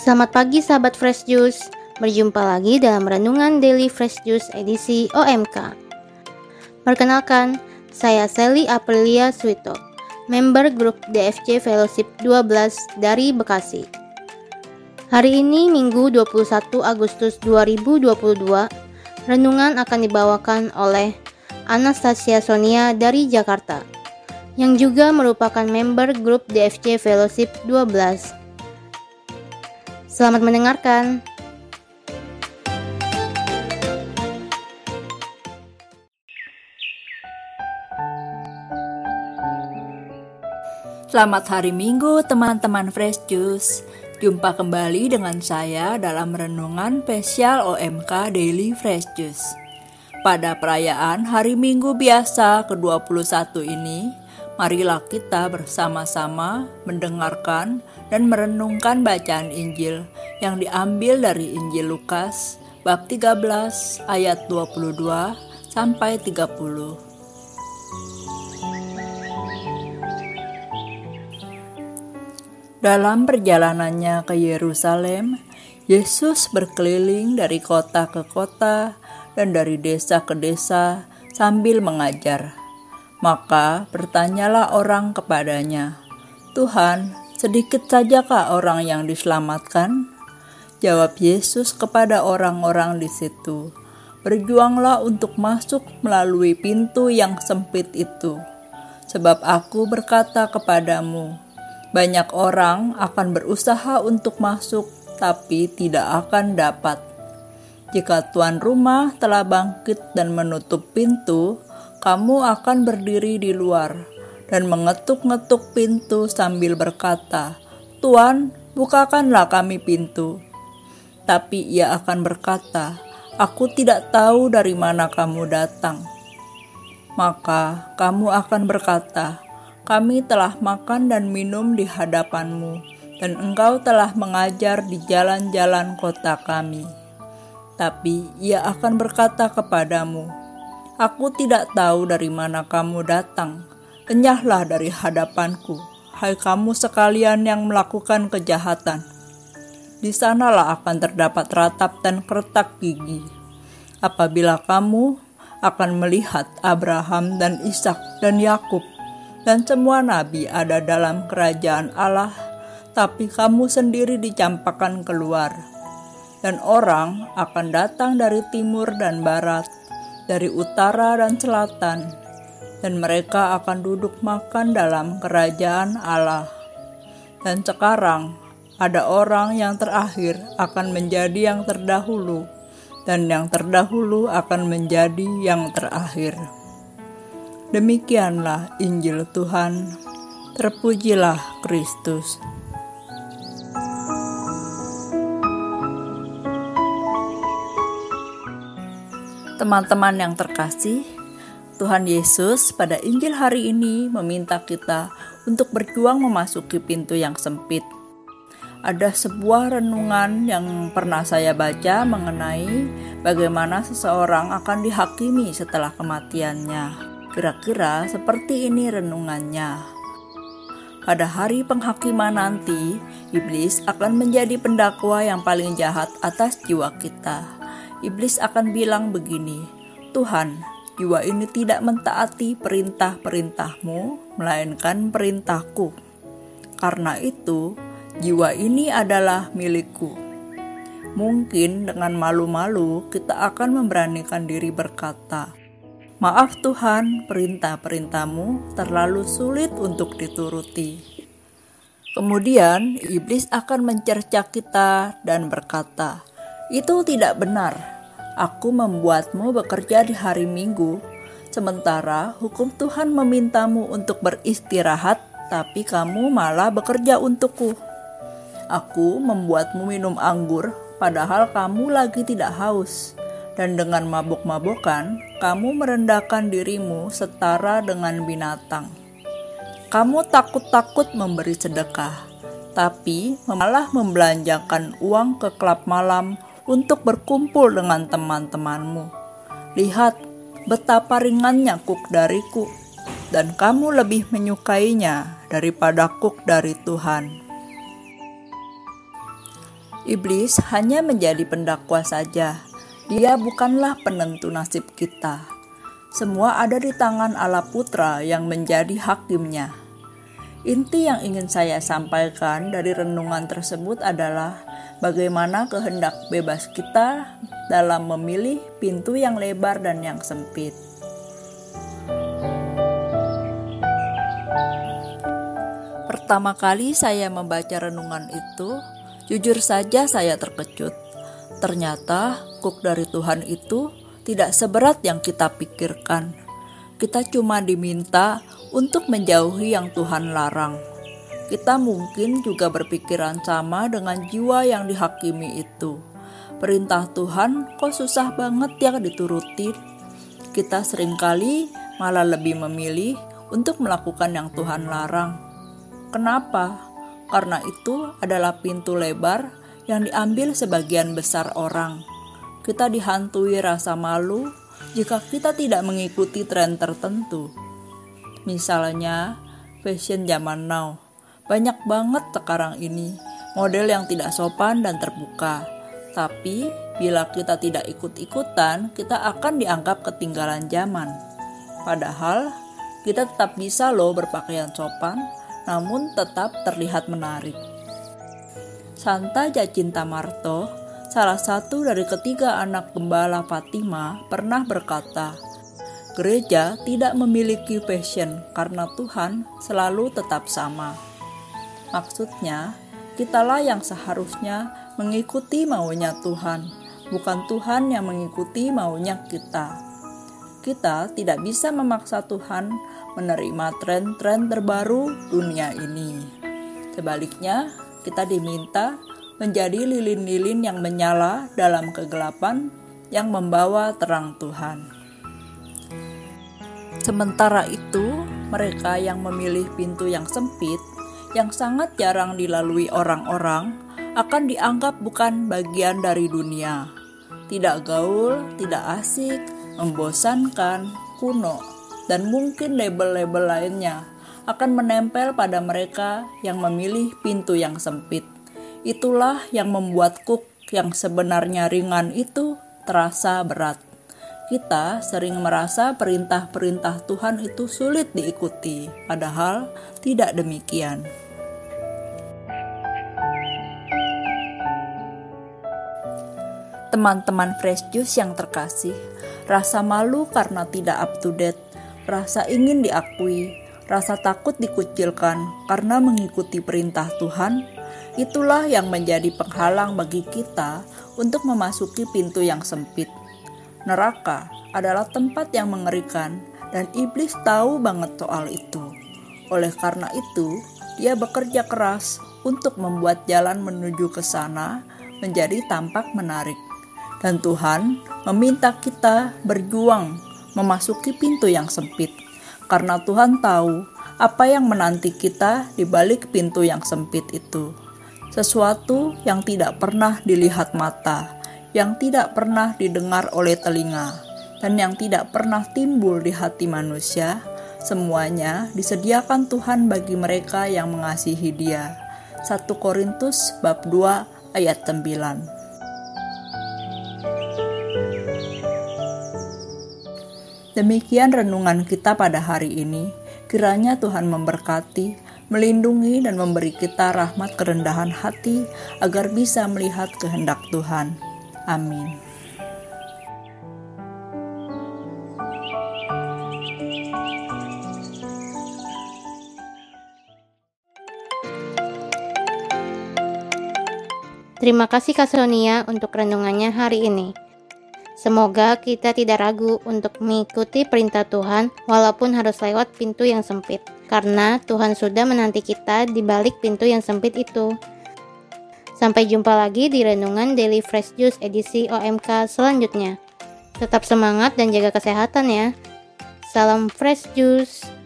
Selamat pagi sahabat Fresh Juice. Berjumpa lagi dalam renungan Daily Fresh Juice edisi OMK. Perkenalkan, saya Sally Aprilia Swito, member grup DFC Fellowship 12 dari Bekasi. Hari ini Minggu 21 Agustus 2022, renungan akan dibawakan oleh Anastasia Sonia dari Jakarta, yang juga merupakan member grup DFC Fellowship 12. Selamat mendengarkan. Selamat hari Minggu teman-teman Fresh Juice. Jumpa kembali dengan saya dalam renungan spesial OMK Daily Fresh Juice. Pada perayaan Hari Minggu biasa ke-21 ini, marilah kita bersama-sama mendengarkan dan merenungkan bacaan Injil yang diambil dari Injil Lukas bab 13 ayat 22 sampai 30. Dalam perjalanannya ke Yerusalem, Yesus berkeliling dari kota ke kota dan dari desa ke desa sambil mengajar. Maka bertanyalah orang kepadanya, "Tuhan, sedikit sajakah orang yang diselamatkan?" Jawab Yesus kepada orang-orang di situ, "Berjuanglah untuk masuk melalui pintu yang sempit itu, sebab Aku berkata kepadamu, banyak orang akan berusaha untuk masuk, tapi tidak akan dapat." Jika tuan rumah telah bangkit dan menutup pintu, kamu akan berdiri di luar dan mengetuk-ngetuk pintu sambil berkata, "Tuan, bukakanlah kami pintu." Tapi ia akan berkata, "Aku tidak tahu dari mana kamu datang." Maka kamu akan berkata, "Kami telah makan dan minum di hadapanmu, dan engkau telah mengajar di jalan-jalan kota kami." Tapi ia akan berkata kepadamu, Aku tidak tahu dari mana kamu datang. Enyahlah dari hadapanku, hai kamu sekalian yang melakukan kejahatan. Di sanalah akan terdapat ratap dan kertak gigi. Apabila kamu akan melihat Abraham dan Ishak dan Yakub dan semua nabi ada dalam kerajaan Allah, tapi kamu sendiri dicampakkan keluar. Dan orang akan datang dari timur dan barat, dari utara dan selatan, dan mereka akan duduk makan dalam kerajaan Allah. Dan sekarang ada orang yang terakhir akan menjadi yang terdahulu, dan yang terdahulu akan menjadi yang terakhir. Demikianlah Injil Tuhan. Terpujilah Kristus. Teman-teman yang terkasih, Tuhan Yesus pada Injil hari ini meminta kita untuk berjuang memasuki pintu yang sempit. Ada sebuah renungan yang pernah saya baca mengenai bagaimana seseorang akan dihakimi setelah kematiannya. Kira-kira seperti ini renungannya. Pada hari penghakiman nanti, iblis akan menjadi pendakwa yang paling jahat atas jiwa kita iblis akan bilang begini, Tuhan, jiwa ini tidak mentaati perintah-perintahmu, melainkan perintahku. Karena itu, jiwa ini adalah milikku. Mungkin dengan malu-malu kita akan memberanikan diri berkata, Maaf Tuhan, perintah-perintahmu terlalu sulit untuk dituruti. Kemudian iblis akan mencerca kita dan berkata, itu tidak benar. Aku membuatmu bekerja di hari Minggu, sementara hukum Tuhan memintamu untuk beristirahat, tapi kamu malah bekerja untukku. Aku membuatmu minum anggur, padahal kamu lagi tidak haus, dan dengan mabuk-mabukan, kamu merendahkan dirimu setara dengan binatang. Kamu takut-takut memberi sedekah, tapi malah membelanjakan uang ke klub malam untuk berkumpul dengan teman-temanmu. Lihat betapa ringannya kuk dariku. dan kamu lebih menyukainya daripada kuk dari Tuhan. Iblis hanya menjadi pendakwa saja. Dia bukanlah penentu nasib kita. Semua ada di tangan Allah Putra yang menjadi hakimnya. Inti yang ingin saya sampaikan dari renungan tersebut adalah bagaimana kehendak bebas kita dalam memilih pintu yang lebar dan yang sempit. Pertama kali saya membaca renungan itu, jujur saja saya terkejut. Ternyata kuk dari Tuhan itu tidak seberat yang kita pikirkan. Kita cuma diminta untuk menjauhi yang Tuhan larang. Kita mungkin juga berpikiran sama dengan jiwa yang dihakimi itu. Perintah Tuhan kok susah banget ya dituruti. Kita sering kali malah lebih memilih untuk melakukan yang Tuhan larang Kenapa? Karena itu adalah pintu lebar yang diambil sebagian besar orang. Kita dihantui rasa malu jika kita tidak mengikuti tren tertentu. Misalnya, fashion zaman now. Banyak banget sekarang ini model yang tidak sopan dan terbuka. Tapi, bila kita tidak ikut-ikutan, kita akan dianggap ketinggalan zaman. Padahal, kita tetap bisa loh berpakaian sopan namun tetap terlihat menarik. Santa Jacinta Marto, salah satu dari ketiga anak gembala Fatima, pernah berkata, Gereja tidak memiliki passion karena Tuhan selalu tetap sama. Maksudnya, kitalah yang seharusnya mengikuti maunya Tuhan, bukan Tuhan yang mengikuti maunya kita. Kita tidak bisa memaksa Tuhan menerima tren-tren terbaru dunia ini. Sebaliknya, kita diminta menjadi lilin-lilin yang menyala dalam kegelapan yang membawa terang Tuhan. Sementara itu, mereka yang memilih pintu yang sempit, yang sangat jarang dilalui orang-orang, akan dianggap bukan bagian dari dunia. Tidak gaul, tidak asik, membosankan, kuno, dan mungkin label-label lainnya akan menempel pada mereka yang memilih pintu yang sempit. Itulah yang membuat kuk yang sebenarnya ringan itu terasa berat. Kita sering merasa perintah-perintah Tuhan itu sulit diikuti, padahal tidak demikian. Teman-teman Fresh Juice yang terkasih, rasa malu karena tidak up to date rasa ingin diakui, rasa takut dikucilkan karena mengikuti perintah Tuhan, itulah yang menjadi penghalang bagi kita untuk memasuki pintu yang sempit. Neraka adalah tempat yang mengerikan dan iblis tahu banget soal itu. Oleh karena itu, dia bekerja keras untuk membuat jalan menuju ke sana menjadi tampak menarik. Dan Tuhan meminta kita berjuang memasuki pintu yang sempit, karena Tuhan tahu apa yang menanti kita di balik pintu yang sempit itu. Sesuatu yang tidak pernah dilihat mata, yang tidak pernah didengar oleh telinga, dan yang tidak pernah timbul di hati manusia, semuanya disediakan Tuhan bagi mereka yang mengasihi Dia. 1 Korintus bab 2 ayat 9. Demikian renungan kita pada hari ini. Kiranya Tuhan memberkati, melindungi, dan memberi kita rahmat kerendahan hati agar bisa melihat kehendak Tuhan. Amin. Terima kasih Kak Sonia untuk renungannya hari ini. Semoga kita tidak ragu untuk mengikuti perintah Tuhan walaupun harus lewat pintu yang sempit. Karena Tuhan sudah menanti kita di balik pintu yang sempit itu. Sampai jumpa lagi di renungan Daily Fresh Juice edisi OMK selanjutnya. Tetap semangat dan jaga kesehatan ya. Salam Fresh Juice.